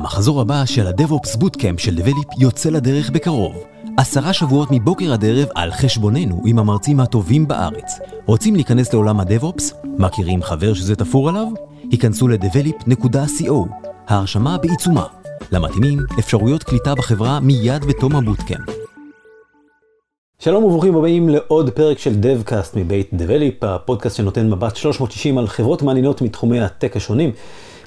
המחזור הבא של ה-DevOps Bootcamp של Develop יוצא לדרך בקרוב. עשרה שבועות מבוקר עד ערב על חשבוננו עם המרצים הטובים בארץ. רוצים להיכנס לעולם ה-DevOps? מכירים חבר שזה תפור עליו? היכנסו ל-develop.co. ההרשמה בעיצומה. למתאימים, אפשרויות קליטה בחברה מיד בתום הבוטקאמפ. שלום וברוכים הבאים לעוד פרק של DevCast מבית Develop, הפודקאסט שנותן מבט 360 על חברות מעניינות מתחומי הטק השונים.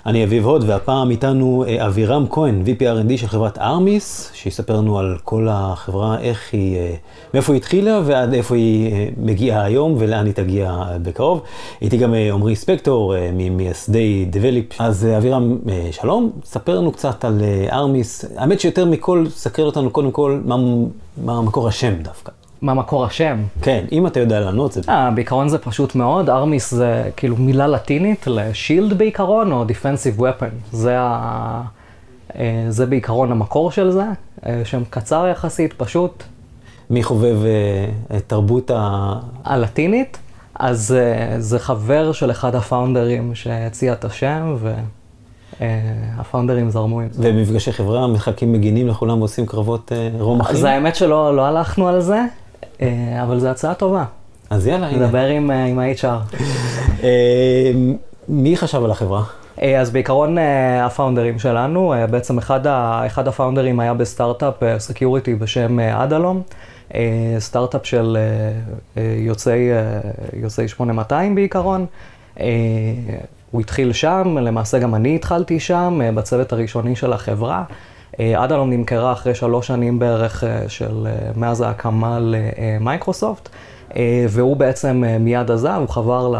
אני אביב הוד, והפעם איתנו אה, אבירם כהן, VP R&D של חברת ארמיס, שיספר לנו על כל החברה, איך היא, אה, מאיפה היא התחילה ועד איפה היא אה, מגיעה היום ולאן היא תגיע בקרוב. איתי גם עמרי ספקטור, ממייסדי Develop. אז אבירם, שלום, ספר לנו קצת על ארמיס. האמת שיותר מכל, סקר אותנו קודם כל, מה, מה מקור השם דווקא. מה מקור השם. כן, אם אתה יודע לענות זה... אה, בעיקרון זה פשוט מאוד, ארמיס זה כאילו מילה לטינית לשילד בעיקרון, או דיפנסיב ופן. זה, ה... אה, זה בעיקרון המקור של זה, אה, שם קצר יחסית, פשוט. מי חובב את תרבות ה... הלטינית? אז זה חבר של אחד הפאונדרים שהציע את השם, ו... הפאונדרים זרמו עם זה. ומפגשי חברה, משחקים מגינים לכולם ועושים קרבות רומחים? אז האמת שלא לא הלכנו על זה, אבל זו הצעה טובה. אז יאללה, הנה. נדבר עם, אה, עם ה-HR. אה, מי חשב על החברה? אז בעיקרון ה founderים שלנו, בעצם אחד, ה, אחד ה founderים היה בסטארט-אפ security בשם אדלום, סטארט-אפ של יוצאי, יוצאי 8200 בעיקרון. הוא התחיל שם, למעשה גם אני התחלתי שם, בצוות הראשוני של החברה. אדלום נמכרה אחרי שלוש שנים בערך אה, של, אה, מאז ההקמה למייקרוסופט, אה, והוא בעצם מיד עזב, הוא חבר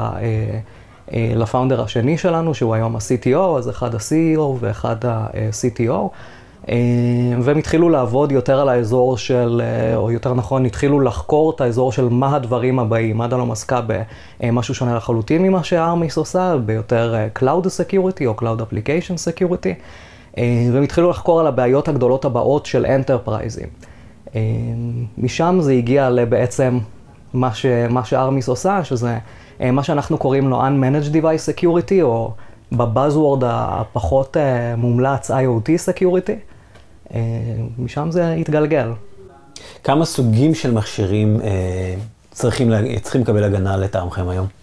לפאונדר השני שלנו, שהוא היום ה-CTO, אז אחד ה-CEO ואחד ה-CTO. והם התחילו לעבוד יותר על האזור של, או יותר נכון, התחילו לחקור את האזור של מה הדברים הבאים. אדלום עסקה במשהו שונה לחלוטין ממה שארמיס עושה, ביותר Cloud Security או Cloud Application Security. אה, והם התחילו לחקור על הבעיות הגדולות הבאות של אנטרפרייזים. אה, משם זה הגיע לבעצם מה, ש, מה שארמיס עושה, שזה אה, מה שאנחנו קוראים לו Unmanaged Device Security, או בבאזוורד הפחות מומלץ IoT Security. משם זה התגלגל. כמה סוגים של מכשירים צריכים, צריכים לקבל הגנה לטעמכם היום?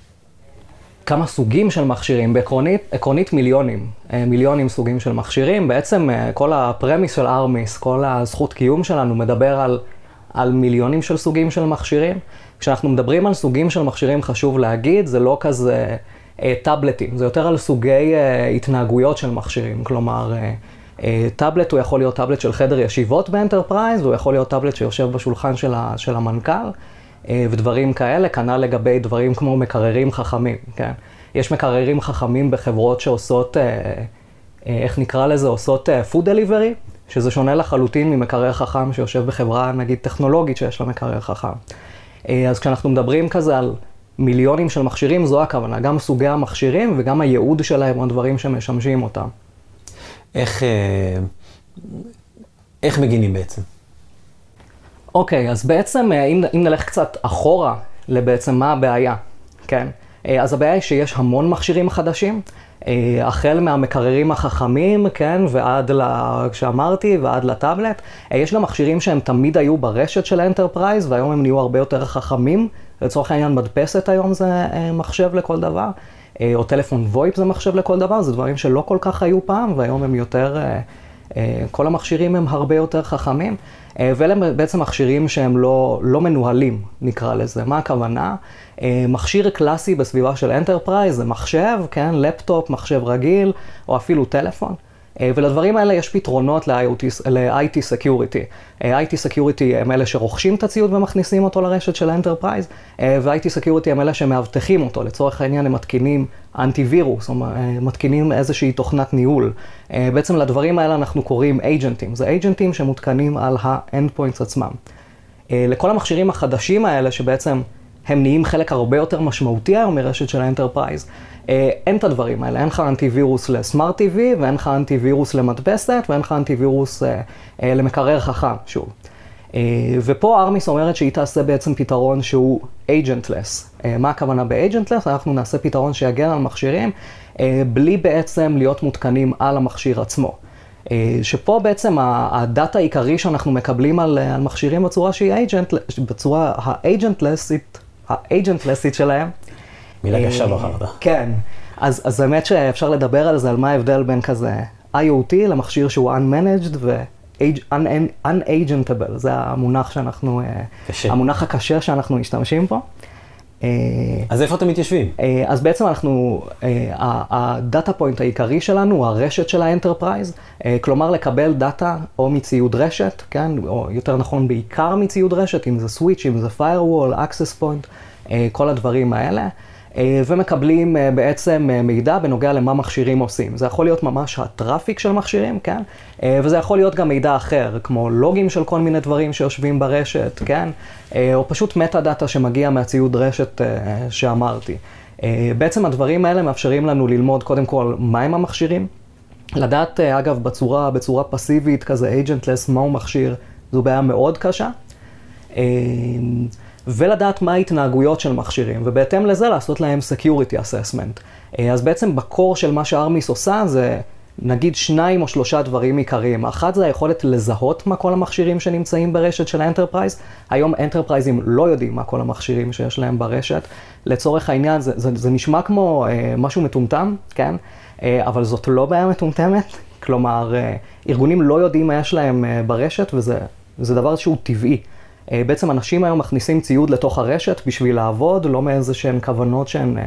כמה סוגים של מכשירים, בעקרונית עקרונית מיליונים, אה, מיליונים סוגים של מכשירים. בעצם אה, כל הפרמיס של ארמיס, כל הזכות קיום שלנו מדבר על, על מיליונים של סוגים של מכשירים. כשאנחנו מדברים על סוגים של מכשירים, חשוב להגיד, זה לא כזה אה, טאבלטים, זה יותר על סוגי אה, התנהגויות של מכשירים. כלומר, אה, אה, טאבלט הוא יכול להיות טאבלט של חדר ישיבות ב enterprise, והוא יכול להיות טאבלט שיושב בשולחן של, ה, של המנכ"ל. אה, ודברים כאלה, כנ"ל לגבי דברים כמו מקררים חכמים, כן? יש מקררים חכמים בחברות שעושות, אה, אה, איך נקרא לזה, עושות food delivery, שזה שונה לחלוטין ממקרר חכם שיושב בחברה, נגיד, טכנולוגית שיש לה מקרר חכם. אז כשאנחנו מדברים כזה על מיליונים של מכשירים, זו הכוונה, גם סוגי המכשירים וגם הייעוד שלהם או הדברים שמשמשים אותם. איך, איך מגינים בעצם? אוקיי, okay, אז בעצם אה, אם, אם נלך קצת אחורה לבעצם מה הבעיה, כן? אה, אז הבעיה היא שיש המון מכשירים חדשים, אה, החל מהמקררים החכמים, כן, ועד, ל... כשאמרתי, ועד לטאבלט. יש גם מכשירים שהם תמיד היו ברשת של ה enterprise, והיום הם נהיו הרבה יותר חכמים. לצורך העניין, מדפסת היום זה מחשב לכל דבר, או טלפון VoIP זה מחשב לכל דבר, זה דברים שלא כל כך היו פעם, והיום הם יותר, כל המכשירים הם הרבה יותר חכמים. אה, ואלה בעצם מכשירים שהם לא, לא מנוהלים, נקרא לזה. מה הכוונה? אה, מכשיר קלאסי בסביבה של enterprise זה מחשב, כן, לפטופ, מחשב רגיל, או אפילו טלפון. אה, ולדברים האלה יש פתרונות ל-IT Security. IT Security הם אלה שרוכשים את הציוד ומכניסים אותו לרשת של ה enterprise, ו-IT Security הם אלה שמאבטחים אותו. לצורך העניין הם מתקינים אנטיווירוס, או מתקינים איזושהי תוכנת ניהול. בעצם לדברים האלה אנחנו קוראים agentים. זה agentים שמותקנים על ה-endpoints עצמם. לכל המכשירים החדשים האלה, שבעצם הם נהיים חלק הרבה יותר משמעותי היום מרשת של ה enterprise, אה, אין את הדברים האלה, אין לך אנטיווירוס לסמארט TV ואין לך אנטיווירוס למדפסת ואין לך אנטיווירוס אה, אה, למקרר חכם, שוב. ופה ארמיס אומרת שהיא תעשה בעצם פתרון שהוא agentless. מה הכוונה ב-agentless? אנחנו נעשה פתרון שיגן על מכשירים בלי בעצם להיות מותקנים על המכשיר עצמו. שפה בעצם הדאטה העיקרי שאנחנו מקבלים על, על מכשירים בצורה שהיא agent, בצורה האג'נטלסית, ה agentlessית שלהם. מילה קשה בחרת. כן, אז, אז באמת שאפשר לדבר על זה, על מה ההבדל בין כזה IoT למכשיר שהוא unmanaged ו... unagentable, זה המונח שאנחנו, קשה. המונח הקשה שאנחנו משתמשים פה. אז איפה אתם מתיישבים? אז בעצם אנחנו, ה data point העיקרי שלנו הוא הרשת של ה enterprise, כלומר לקבל data או מציוד רשת, כן, או יותר נכון בעיקר מציוד רשת, אם זה switch, אם זה firewall, access point, כל הדברים האלה. ומקבלים בעצם מידע בנוגע למה מכשירים עושים. זה יכול להיות ממש הטראפיק של מכשירים, כן? וזה יכול להיות גם מידע אחר, כמו לוגים של כל מיני דברים שיושבים ברשת, כן? או פשוט מטה דאטה שמגיע מהציוד רשת שאמרתי. בעצם הדברים האלה מאפשרים לנו ללמוד קודם כל מהם המכשירים. לדעת, אגב, בצורה, בצורה פסיבית, כזה agentless, מהו מכשיר, זו בעיה מאוד קשה. ולדעת מה ההתנהגויות של מכשירים, ובהתאם לזה לעשות להם Security Assessment. אז בעצם ב core של מה שארמיס עושה זה נגיד שניים או שלושה דברים עיקריים. אחת זה היכולת לזהות מה כל המכשירים שנמצאים ברשת של ה enterprise. היום enterpriseים לא יודעים מה כל המכשירים שיש להם ברשת. לצורך העניין זה, זה, זה נשמע כמו אה, משהו מטומטם, כן? אה, אבל זאת לא בעיה מטומטמת. כלומר, אה, ארגונים לא יודעים מה יש להם אה, ברשת וזה דבר שהוא טבעי. בעצם אנשים היום מכניסים ציוד לתוך הרשת בשביל לעבוד, לא מאיזה שהן כוונות שהן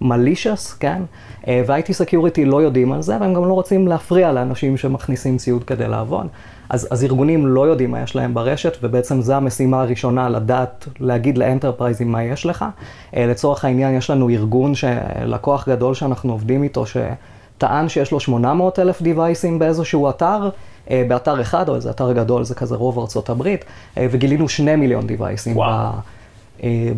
מלישס, כן? ו-IT Security לא יודעים על זה, והם גם לא רוצים להפריע לאנשים שמכניסים ציוד כדי לעבוד. אז, אז ארגונים לא יודעים מה יש להם ברשת, ובעצם זו המשימה הראשונה, לדעת, להגיד לאנטרפרייזים מה יש לך. לצורך העניין, יש לנו ארגון, לקוח גדול שאנחנו עובדים איתו, שטען שיש לו 800 אלף דיווייסים באיזשהו אתר. באתר אחד, או איזה אתר גדול, זה כזה רוב ארצות הברית, וגילינו שני מיליון דיווייסים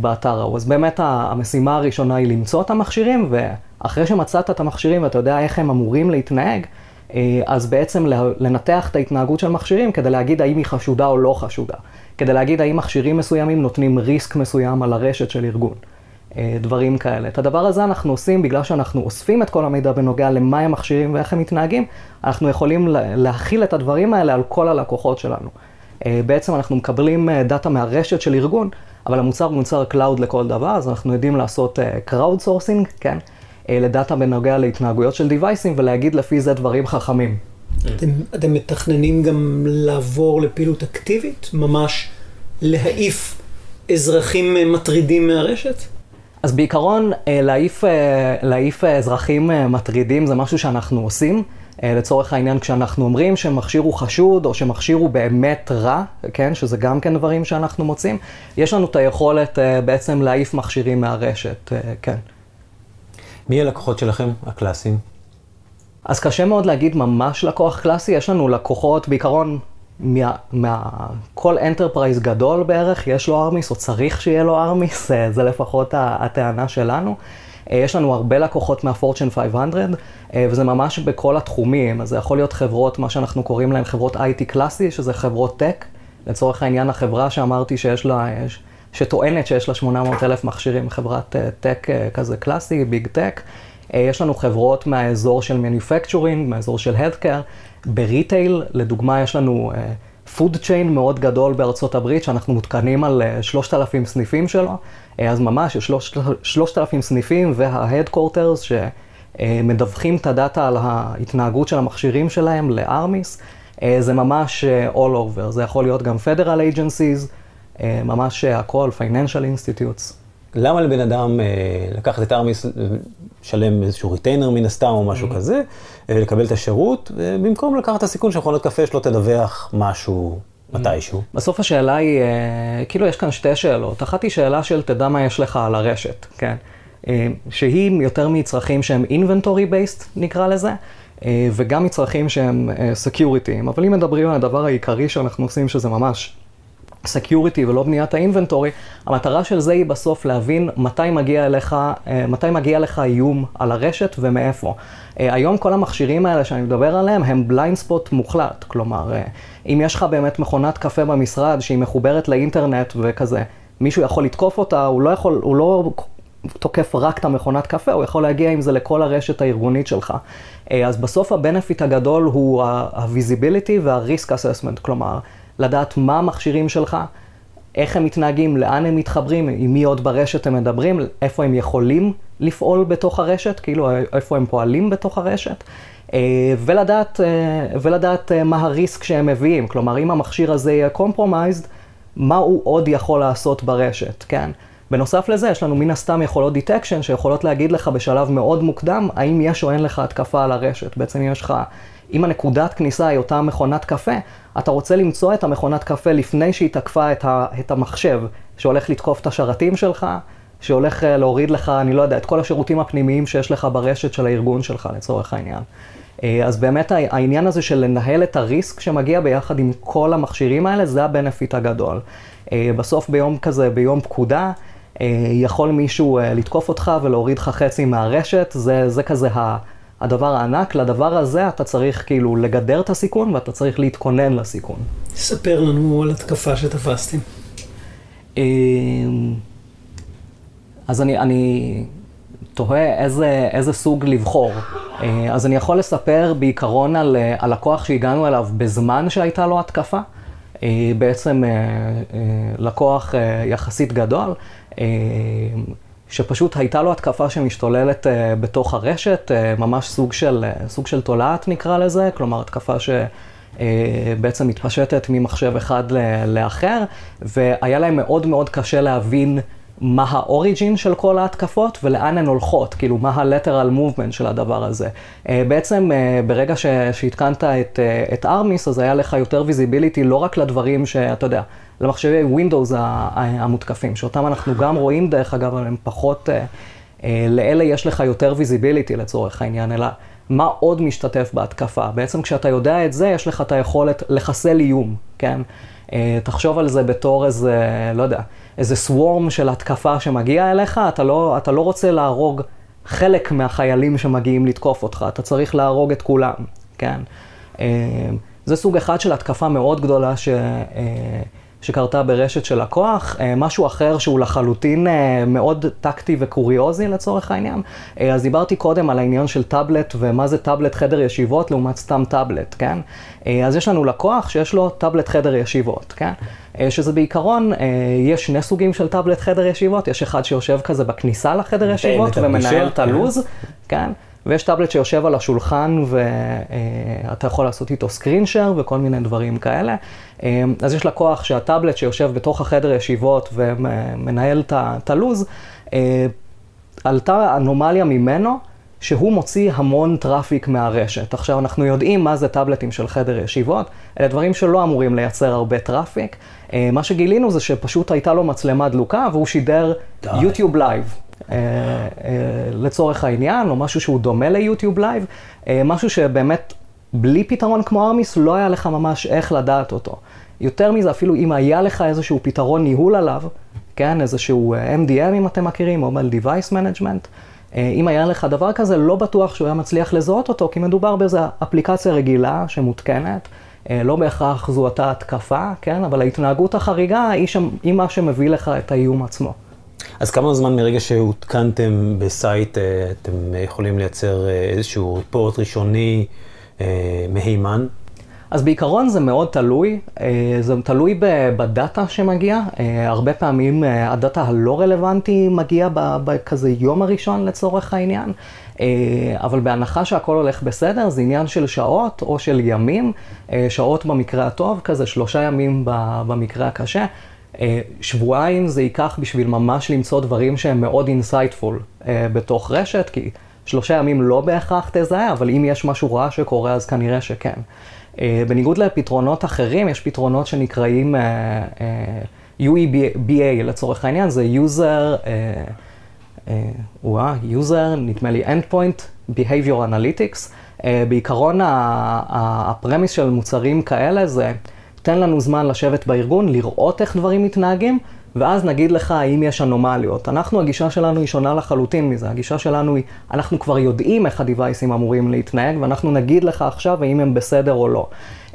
באתר ההוא. אז באמת המשימה הראשונה היא למצוא את המכשירים, ואחרי שמצאת את המכשירים ואתה יודע איך הם אמורים להתנהג, אז בעצם לנתח את ההתנהגות של מכשירים כדי להגיד האם היא חשודה או לא חשודה. כדי להגיד האם מכשירים מסוימים נותנים ריסק מסוים על הרשת של ארגון. דברים כאלה. את הדבר הזה אנחנו עושים בגלל שאנחנו אוספים את כל המידע בנוגע למה הם מכשירים ואיך הם מתנהגים, אנחנו יכולים להחיל את הדברים האלה על כל הלקוחות שלנו. בעצם אנחנו מקבלים data מהרשת של ארגון, אבל המוצר הוא מוצר cloud לכל דבר, אז אנחנו יודעים לעשות crowd sourcing, כן? ל data בנוגע להתנהגויות של deviceים ולהגיד לפי זה דברים חכמים. אתם, אתם מתכננים גם לעבור לפעילות אקטיבית? ממש להעיף אזרחים מטרידים מהרשת? אז בעיקרון, להעיף, להעיף אזרחים מטרידים זה משהו שאנחנו עושים. לצורך העניין, כשאנחנו אומרים שמכשיר הוא חשוד, או שמכשיר הוא באמת רע, כן, שזה גם כן דברים שאנחנו מוצאים, יש לנו את היכולת בעצם להעיף מכשירים מהרשת, כן. מי הלקוחות שלכם, הקלאסיים? אז קשה מאוד להגיד ממש לקוח קלאסי, יש לנו לקוחות בעיקרון מה, כל enterprise גדול בערך, יש לו ארמיס, או צריך שיהיה לו ארמיס, זה לפחות הטענה שלנו. יש לנו הרבה לקוחות מה-Fortune 500, וזה ממש בכל התחומים. אז זה יכול להיות חברות, מה שאנחנו קוראים להן חברות IT קלאסי, שזה חברות tech. לצורך העניין, החברה שאמרתי שיש לה, שטוענת שיש לה 800 אלף מכשירים, חברת tech כזה קלאסי, big tech. יש לנו חברות מהאזור של Manufacturing, מהאזור של Healthcare. ב retail, לדוגמה, יש לנו food uh, chain מאוד גדול בארצות הברית, שאנחנו מותקנים על uh, 3,000 סניפים שלו, uh, אז ממש יש 3,000 סניפים וה-Headquarters שמדווחים uh, את הדאטה על ההתנהגות של המכשירים שלהם ל Armis, uh, זה ממש uh, all over, זה יכול להיות גם Federal Agencies, uh, ממש uh, הכל, Financial Institutes. למה לבן אדם אה, לקחת את Armis, לשלם איזשהו retainer מן הסתם או משהו mm-hmm. כזה, אה, לקבל את השירות, אה, במקום לקחת את הסיכון שמכונת קפה שלו תדווח משהו mm-hmm. מתישהו? בסוף השאלה היא, אה, כאילו יש כאן שתי שאלות. אחת היא שאלה של תדע מה יש לך על הרשת, כן? אה, שהיא יותר מצרכים שהם inventory based נקרא לזה. אה, וגם מצרכים שהם סקיוריטיים, אבל אם מדברים על הדבר העיקרי שאנחנו עושים, שזה ממש security ולא בניית ה inventory, המטרה של זה היא בסוף להבין מתי מגיע אליך, מתי מגיע לך איום על הרשת ומאיפה. היום כל המכשירים האלה שאני מדבר עליהם הם blind spot מוחלט, כלומר, אם יש לך באמת מכונת קפה במשרד שהיא מחוברת לאינטרנט וכזה, מישהו יכול לתקוף אותה, הוא לא יכול, הוא לא תוקף רק את המכונת קפה, הוא יכול להגיע עם זה לכל הרשת הארגונית שלך. אז בסוף הבנפיט הגדול הוא ה-visibility וה-risk assessment, כלומר, לדעת מה המכשירים שלך, איך הם מתנהגים, לאן הם מתחברים, עם מי עוד ברשת הם מדברים, איפה הם יכולים לפעול בתוך הרשת, כאילו איפה הם פועלים בתוך הרשת, אה, ולדעת, אה, ולדעת אה, מה ה risk שהם מביאים. כלומר, אם המכשיר הזה יהיה compromised, מה הוא עוד יכול לעשות ברשת, כן? בנוסף לזה, יש לנו מן הסתם יכולות detection שיכולות להגיד לך בשלב מאוד מוקדם, האם יש או אין לך התקפה על הרשת. בעצם יש לך, אם הנקודת כניסה היא אותה מכונת קפה, אתה רוצה למצוא את המכונת קפה לפני שהיא תקפה את, ה, את המחשב, שהולך לתקוף את השרתים שלך, שהולך אה, להוריד לך, אני לא יודע, את כל השירותים הפנימיים שיש לך ברשת של הארגון שלך, לצורך העניין. אה, אז באמת העניין הזה של לנהל את הריסק שמגיע ביחד עם כל המכשירים האלה, זה הבנפיט הגדול. אה, בסוף ביום כזה, ביום פקודה, יכול מישהו לתקוף אותך ולהוריד לך חצי מהרשת, זה, זה כזה הדבר הענק. לדבר הזה אתה צריך כאילו לגדר את הסיכון ואתה צריך להתכונן לסיכון. ספר לנו על התקפה שתפסתם. אז אני, אני תוהה איזה, איזה סוג לבחור. אה, אז אני יכול לספר בעיקרון על, אה, על לקוח שהגענו אליו בזמן שהייתה לו התקפה. אה, בעצם לקוח יחסית גדול, שפשוט הייתה לו התקפה שמשתוללת בתוך הרשת, ממש סוג של, סוג של תולעת נקרא לזה, כלומר התקפה ש... בעצם מתפשטת ממחשב אחד לאחר, והיה להם מאוד מאוד קשה להבין מה ה origin של כל ההתקפות ולאן הן הולכות, כאילו מה ה-lateral movement של הדבר הזה. Uh, בעצם uh, ברגע שהתקנת את, uh, את Armis, אז היה לך יותר visibility לא רק לדברים שאתה יודע, למחשבי Windows המותקפים, שאותם אנחנו גם רואים דרך אגב, אבל הם פחות, לאלה יש לך יותר visibility לצורך העניין, אלא מה עוד משתתף בהתקפה. בעצם כשאתה יודע את זה, יש לך את היכולת לחסל איום, כן? Uh, תחשוב על זה בתור איזה, לא יודע. איזה סוורם של התקפה שמגיע אליך, אתה לא, אתה לא רוצה להרוג חלק מהחיילים שמגיעים לתקוף אותך, אתה צריך להרוג את כולם, כן? אה, זה סוג אחד של התקפה מאוד גדולה ש... אה, שקרתה ברשת של לקוח, אה, משהו אחר שהוא לחלוטין מאוד טקטי וקוריוזי לצורך העניין. אז דיברתי קודם על העניין של טאבלט ומה זה טאבלט חדר ישיבות לעומת סתם טאבלט, כן? אז יש לנו לקוח שיש לו טאבלט חדר ישיבות, כן? אה, שזה בעיקרון, אה, יש שני סוגים של טאבלט חדר ישיבות, יש אחד שיושב כזה בכניסה לחדר ישיבות ומנהל את הלו"ז, כן? ויש טאבלט שיושב על השולחן ואתה יכול לעשות איתו screen share וכל מיני דברים כאלה. אה, אז יש לקוח שהטאבלט שיושב בתוך החדר ישיבות ומנהל את הלו"ז, עלתה אנומליה ממנו. שהוא מוציא המון traffic מהרשת. עכשיו, אנחנו יודעים מה זה טאבלטים של חדר ישיבות, אלה דברים שלא אמורים לייצר הרבה traffic. אה, מה שגילינו זה שפשוט הייתה לו מצלמה דלוקה והוא שידר YouTube Live. Uh, uh, לצורך העניין, או משהו שהוא דומה ל YouTube Live, uh, משהו שבאמת בלי פתרון כמו Armis לא היה לך ממש איך לדעת אותו. יותר מזה, אפילו אם היה לך איזשהו פתרון ניהול עליו, כן, איזשהו MDM אם אתם מכירים, Mobile Device Management, אה, אם היה לך דבר כזה, לא בטוח שהוא היה מצליח לזהות אותו, כי מדובר באיזו אפליקציה רגילה שמותקנת. אה, לא בהכרח זו אותה התקפה, כן? אבל ההתנהגות החריגה היא, שם, היא מה שמביא לך את האיום עצמו. אז כמה זמן מרגע שהותקנתם בסייט, אה, אתם יכולים לייצר איזשהו ריפורט ראשוני מהימן? אז בעיקרון זה מאוד תלוי, אה, זה תלוי בדאטה שמגיע, אה, הרבה פעמים אה, הדאטה הלא רלוונטי מגיע בכזה יום הראשון לצורך העניין, אבל בהנחה שהכל הולך בסדר, זה עניין של שעות או של ימים, שעות במקרה הטוב, כזה שלושה ימים במקרה הקשה. שבועיים זה ייקח בשביל ממש למצוא דברים שהם מאוד insightful בתוך רשת, כי שלושה ימים לא בהכרח תזהה, אבל אם יש משהו רע שקורה אז כנראה שכן. אה, בניגוד לפתרונות אחרים, יש פתרונות שנקראים UEBA לצורך העניין, זה user, uh, user, נדמה לי endpoint behavior analytics. בעיקרון הפרמיס של מוצרים כאלה זה, תן לנו זמן לשבת בארגון, לראות איך דברים מתנהגים, ואז נגיד לך האם יש אנומליות. אנחנו, הגישה שלנו היא שונה לחלוטין מזה. הגישה שלנו היא, אנחנו כבר יודעים איך הדיווייסים אמורים להתנהג, ואנחנו נגיד לך עכשיו האם הם בסדר או לא.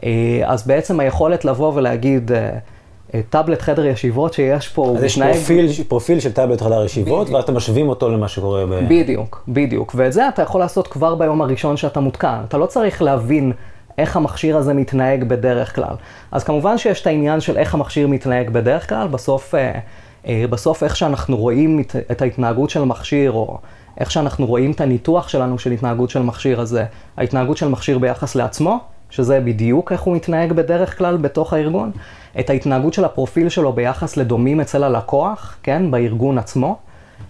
אה, אז בעצם היכולת לבוא ולהגיד, אה, טאבלט חדר ישיבות שיש פה, אז יש פרופיל, פרופיל של טאבלט חדר ישיבות, ואז אתם משווים אותו למה שקורה ב... בדיוק, בדיוק. ואת זה אתה יכול לעשות כבר ביום הראשון שאתה מותקן. אתה לא צריך להבין איך המכשיר הזה מתנהג בדרך כלל. אז כמובן שיש את העניין של איך המכשיר מתנהג בדרך כלל, בסוף, אה, אה, בסוף איך שאנחנו רואים את ההתנהגות של מכשיר, או איך שאנחנו רואים את הניתוח שלנו של התנהגות של מכשיר הזה, ההתנהגות של מכשיר ביחס לעצמו, שזה בדיוק איך הוא מתנהג בדרך כלל בתוך הארגון, את ההתנהגות של הפרופיל שלו ביחס לדומים אצל הלקוח, כן, בארגון עצמו.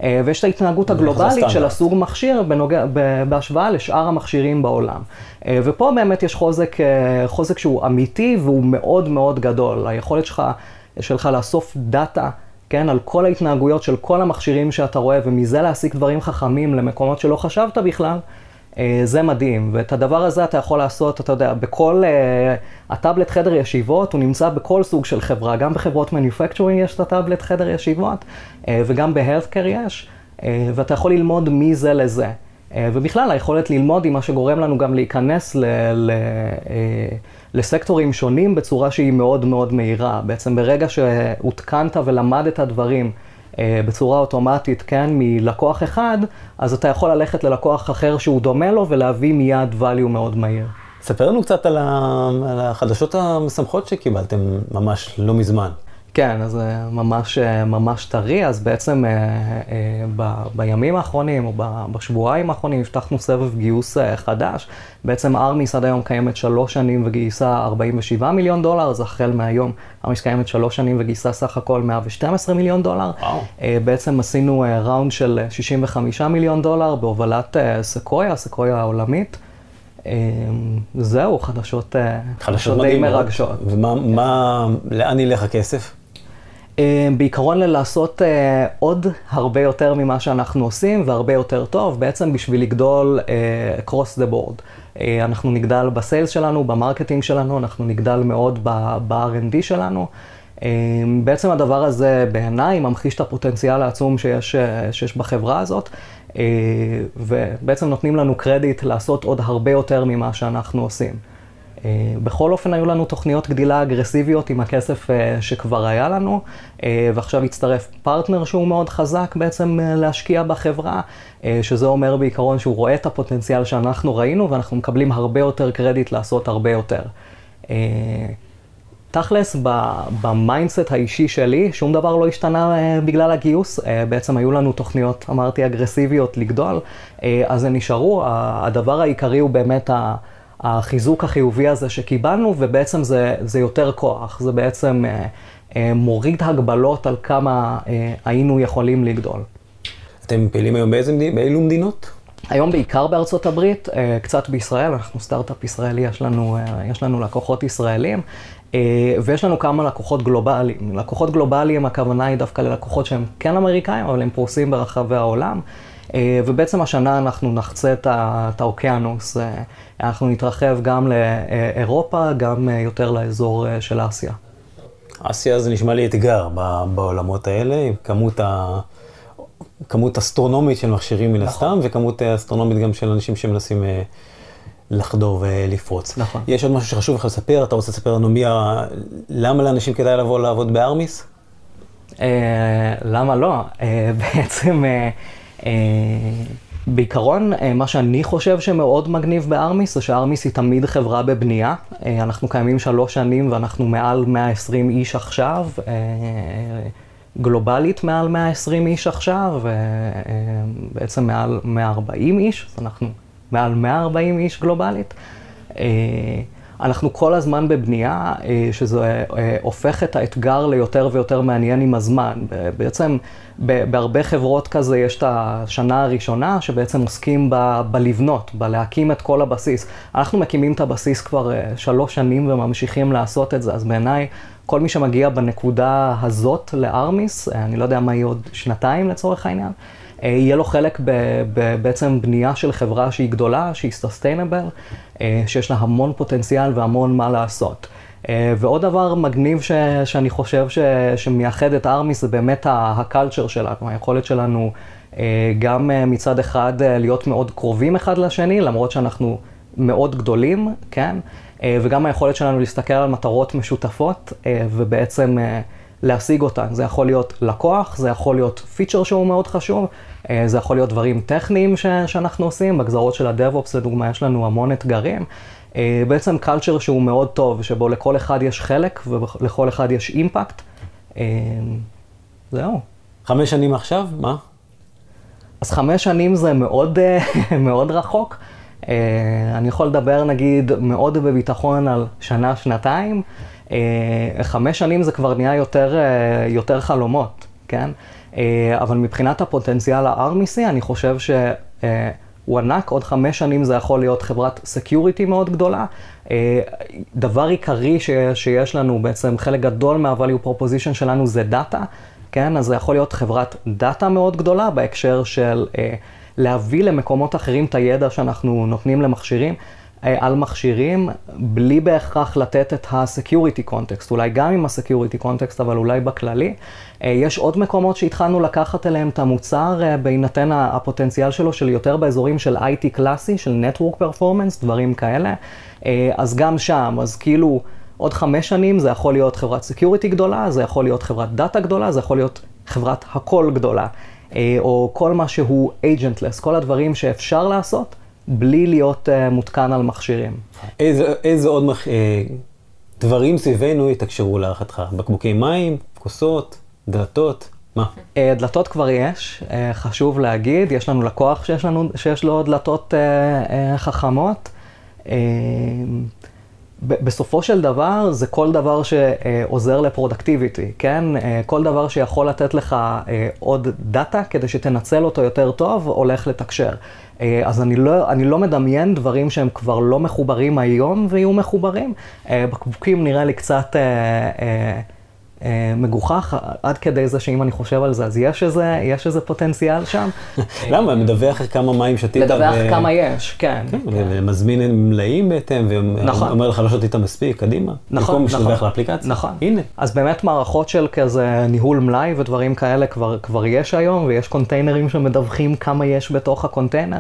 אה, ויש את ההתנהגות הגלובלית של הסוג מכשיר בנוגע, בהשוואה לשאר המכשירים בעולם. אה, ופה באמת יש חוזק, אה, חוזק שהוא אמיתי והוא מאוד מאוד גדול. היכולת שלך, שלך לאסוף דאטה, כן, על כל ההתנהגויות של כל המכשירים שאתה רואה, ומזה להסיק דברים חכמים למקומות שלא חשבת בכלל, זה מדהים, ואת הדבר הזה אתה יכול לעשות, אתה יודע, בכל, uh, הטאבלט חדר ישיבות, הוא נמצא בכל סוג של חברה, גם בחברות מניפקצ'ורינג יש את הטאבלט חדר ישיבות, וגם בהלפקר יש, uh, ואתה יכול ללמוד מזה לזה. Uh, ובכלל, היכולת ללמוד היא מה שגורם לנו גם להיכנס ל, ל, לסקטורים שונים בצורה שהיא מאוד מאוד מהירה. בעצם ברגע שהותקנת ולמדת דברים, אה, בצורה אוטומטית, כן, מלקוח אחד, אז אתה יכול ללכת ללקוח אחר שהוא דומה לו ולהביא מיד value מאוד מהיר. ספר לנו קצת על, החדשות המשמחות שקיבלתם ממש לא מזמן. כן, אז זה ממש, ממש טרי, אז בעצם אה, אה, ב, בימים האחרונים, או בשבועיים האחרונים, הבטחנו סבב גיוס אה, חדש. בעצם ארמיס עד היום קיימת שלוש שנים וגייסה 47 מיליון דולר, אז החל מהיום ארמיס קיימת שלוש שנים וגייסה סך הכל 112 מיליון דולר. וואו. בעצם עשינו round של 65 מיליון דולר בהובלת Sequoia, Sequoia העולמית. זהו, חדשות, חדשות די מרגשות. ומה, מה, לאן ילך הכסף? אה, בעיקרון ללעשות אה, עוד הרבה יותר ממה שאנחנו עושים והרבה יותר טוב, בעצם בשביל לגדול אה, across the board. אנחנו נגדל ב sales שלנו, ב marketing שלנו, אנחנו נגדל מאוד ב-R&D שלנו. בעצם הדבר הזה בעיניי ממחיש את הפוטנציאל העצום שיש, שיש בחברה הזאת, ובעצם נותנים לנו קרדיט לעשות עוד הרבה יותר ממה שאנחנו עושים. אה, בכל אופן היו לנו תוכניות גדילה אגרסיביות עם הכסף אה, שכבר היה לנו, אה, ועכשיו הצטרף פרטנר שהוא מאוד חזק בעצם להשקיע בחברה, שזה אומר בעיקרון שהוא רואה את הפוטנציאל שאנחנו ראינו, ואנחנו מקבלים הרבה יותר קרדיט לעשות הרבה יותר. תכלס, ב mindset האישי שלי, שום דבר לא השתנה בגלל הגיוס. בעצם היו לנו תוכניות, אמרתי, אגרסיביות לגדול, אז הן נשארו. הדבר העיקרי הוא באמת ה... החיזוק החיובי הזה שקיבלנו, ובעצם זה, זה יותר כוח, זה בעצם אה, אה, מוריד הגבלות על כמה אה, היינו יכולים לגדול. אתם פעילים היום באיזה, באילו מדינות? היום בעיקר בארצות הברית, אה, קצת בישראל, אנחנו סטארט-אפ ישראלי, יש לנו, אה, יש לנו לקוחות ישראלים, אה, ויש לנו כמה לקוחות גלובליים. לקוחות גלובליים, הכוונה היא דווקא ללקוחות שהם כן אמריקאים, אבל הם פרוסים ברחבי העולם. אה, ובעצם השנה אנחנו נחצה את האוקיינוס, אה, אנחנו נתרחב גם לאירופה, גם אה, יותר לאזור של אסיה. אסיה זה נשמע לי אתגר בעולמות האלה, עם כמות, ה... כמות אסטרונומית של מכשירים מן הסתם, נכון. וכמות אסטרונומית גם של אנשים שמנסים לחדור ולפרוץ. נכון. יש עוד משהו שחשוב לך לספר? אתה רוצה לספר לנו מי ה... למה לאנשים כדאי לבוא לעבוד בארמיס? למה לא? בעצם... אה, בעיקרון, אה, מה שאני חושב שמאוד מגניב בארמיס, זה שארמיס היא תמיד חברה בבנייה. אה, אנחנו קיימים שלוש שנים ואנחנו מעל 120 איש עכשיו, גלובלית מעל 120 איש עכשיו, בעצם מעל 140 איש, אז אנחנו מעל 140 איש גלובלית. אנחנו כל הזמן בבנייה, אה, שזה אה, הופך את האתגר ליותר ויותר מעניין עם הזמן. בעצם בהרבה חברות כזה יש את השנה הראשונה שבעצם עוסקים ב- בלבנות, בלהקים את כל הבסיס. אנחנו מקימים את הבסיס כבר אה, שלוש שנים וממשיכים לעשות את זה, אז בעיניי כל מי שמגיע בנקודה הזאת לארמיס, אני לא יודע מה יהיה עוד שנתיים לצורך העניין, אה, יהיה לו חלק בעצם בנייה של חברה שהיא גדולה, שהיא סוסטיינבל, אה, שיש לה המון פוטנציאל והמון מה לעשות. אה, ועוד דבר מגניב ש, שאני חושב ש, שמייחד את ארמיס זה באמת הקלצ'ר שלנו, היכולת שלנו גם מצד אחד להיות מאוד קרובים אחד לשני, למרות שאנחנו מאוד גדולים, כן? אה, וגם היכולת שלנו להסתכל על מטרות משותפות אה, ובעצם אה, להשיג אותן. זה יכול להיות לקוח, זה יכול להיות פיצ'ר שהוא מאוד חשוב, זה יכול להיות דברים טכניים ש- שאנחנו עושים. בגזרות של ה-DevOps לדוגמה יש לנו המון אתגרים. בעצם קלצ'ר שהוא מאוד טוב, שבו לכל אחד יש חלק ולכל אחד יש אימפקט. זהו. חמש שנים עכשיו, מה? אז חמש שנים זה מאוד, מאוד רחוק. אה, אני יכול לדבר נגיד מאוד בביטחון על שנה, שנתיים. אה, חמש שנים זה כבר נהיה יותר, אה, יותר חלומות, כן? אבל מבחינת הפוטנציאל הארמיסי, אני חושב שהוא ענק, עוד חמש שנים זה יכול להיות חברת security מאוד גדולה. דבר עיקרי שיש לנו, בעצם חלק גדול מה-value proposition שלנו זה דאטה, כן? אז זה יכול להיות חברת דאטה מאוד גדולה בהקשר של... להביא למקומות אחרים את הידע שאנחנו נותנים למכשירים, אה, על מכשירים, בלי בהכרח לתת את ה-security context, אולי גם עם ה-security context, אבל אולי בכללי. אה, יש עוד מקומות שהתחלנו לקחת אליהם את המוצר אה, בהינתן הפוטנציאל שלו, של יותר באזורים של IT קלאסי, של Network Performance, דברים כאלה. אז גם שם, אז כאילו... עוד חמש שנים זה יכול להיות חברת security גדולה, זה יכול להיות חברת דאטה גדולה, זה יכול להיות חברת הכל גדולה. אה, או כל מה שהוא agentless, כל הדברים שאפשר לעשות בלי להיות uh, מותקן על מכשירים. איזה, איזה עוד מח... אה, דברים סביבנו יתקשרו להערכתך? בקבוקי מים, כוסות, דלתות? מה? דלתות כבר יש, חשוב להגיד, יש לנו לקוח שיש, לנו, שיש לו דלתות חכמות. בסופו של דבר, זה כל דבר שעוזר לפרודקטיביטי, כן? כל דבר שיכול לתת לך אה, עוד דאטה כדי שתנצל אותו יותר טוב, הולך לתקשר. אה, אז אני לא, אני לא מדמיין דברים שהם כבר לא מחוברים היום ויהיו מחוברים. אה, בקבוקים נראה לי קצת... אה, מגוחך עד כדי זה שאם אני חושב על זה, אז יש איזה, יש איזה פוטנציאל שם. למה? מדווח כמה מים שתית. לדווח ו... כמה יש, כן. כן, ומזמין מלאים בהתאם, ואומר נכון. לך לא שתית מספיק, קדימה. נכון, במקום נכון. במקום לאפליקציה. נכון. הנה. אז באמת מערכות של כזה ניהול מלאי ודברים כאלה כבר, כבר יש היום, ויש קונטיינרים שמדווחים כמה יש בתוך הקונטיינר.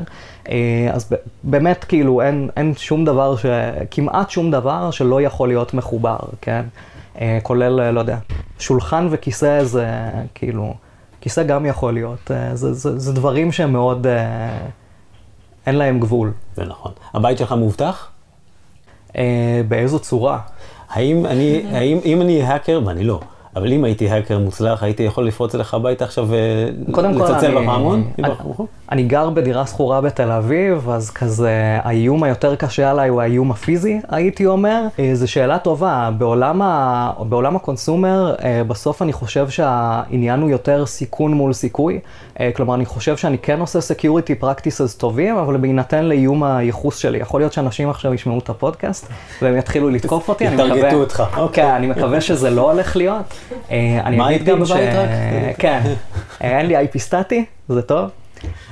אה, אז באמת כאילו אין, אין שום דבר, ש... כמעט שום דבר שלא יכול להיות מחובר, כן? אה, כולל, אה, לא יודע, שולחן וכיסא זה כאילו, כיסא גם יכול להיות, אה, זה, זה, זה דברים שהם מאוד, אין להם גבול. זה נכון. הבית שלך מאובטח? באיזו צורה? האם אני, האם, אם אני האקר, ואני לא, אבל אם הייתי האקר מוצלח, הייתי יכול לפרוץ אליך הביתה עכשיו ולצלצל בפעמון? אני, אני גר בדירה שכורה בתל אביב, אז כזה האיום היותר קשה עליי הוא האיום הפיזי, הייתי אומר. אה, זו שאלה טובה. בעולם, ה, בעולם הקונסומר, אה, בסוף אני חושב שהעניין הוא יותר סיכון מול סיכוי. אה, כלומר, אני חושב שאני כן עושה security practices טובים, אבל בהינתן לאיום הייחוס שלי. יכול להיות שאנשים עכשיו ישמעו את הפודקאסט והם יתחילו לתקוף אותי, אני מקווה... יתרגטו אותך. כן, אני מקווה שזה לא הולך להיות. מה היית גם בבית רק? כן, אין לי IP סטטי, זה טוב.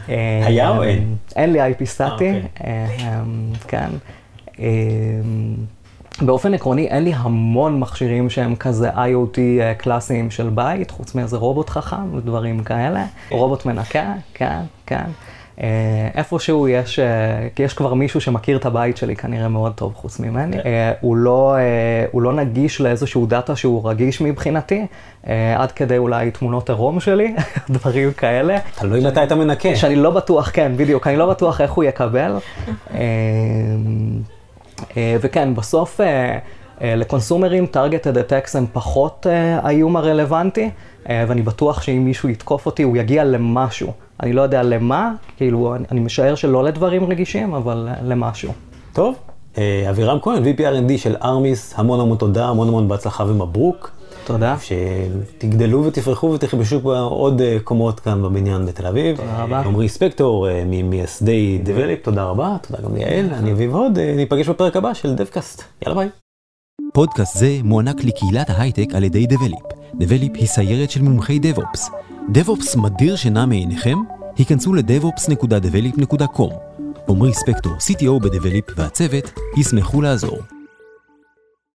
היה או אין? אין לי IP סטטי, אוקיי. אמ, כן. אמ, באופן עקרוני אין לי המון מכשירים שהם כזה IoT אה, קלאסיים של בית, חוץ מאיזה רובוט חכם ודברים כאלה. רובוט מנקה, כן, כן. אה, איפשהו יש, אה, כי יש כבר מישהו שמכיר את הבית שלי כנראה מאוד טוב חוץ ממני. Okay. כן. הוא, לא, הוא לא נגיש לאיזשהו דאטה שהוא רגיש מבחינתי, עד כדי אולי תמונות עירום שלי, דברים כאלה. תלוי מתי אתה מנקה. שאני לא בטוח, כן, בדיוק, אני לא בטוח איך הוא יקבל. אה, וכן, בסוף אה, אה, לקונסומרים targeted attacks הם פחות האיום הרלוונטי, ואני בטוח שאם מישהו יתקוף אותי הוא יגיע למשהו. אני לא יודע למה, כאילו, אני משער שלא לדברים רגישים, אבל למשהו. טוב, אבירם כהן, VP R&D של Armis, המון המון תודה, המון המון בהצלחה ומברוק. תודה. שתגדלו ותפרחו ותכבשו עוד קומות כאן בבניין בתל אביב. תודה רבה. עמרי ספקטור, ממייסדי Develeap, תודה רבה. תודה גם ליעל, אני אביב הוד, ניפגש בפרק הבא של דבקאסט. יאללה ביי. פודקאסט זה מוענק לקהילת ההייטק על ידי Develeap. Develeap היא סיירת של מומחי DevOps. DevOps מדיר שינה מעיניכם? היכנסו ל-devops.develop.com. עמרי ספקטור, CTO בדבליפ והצוות, ישמחו לעזור.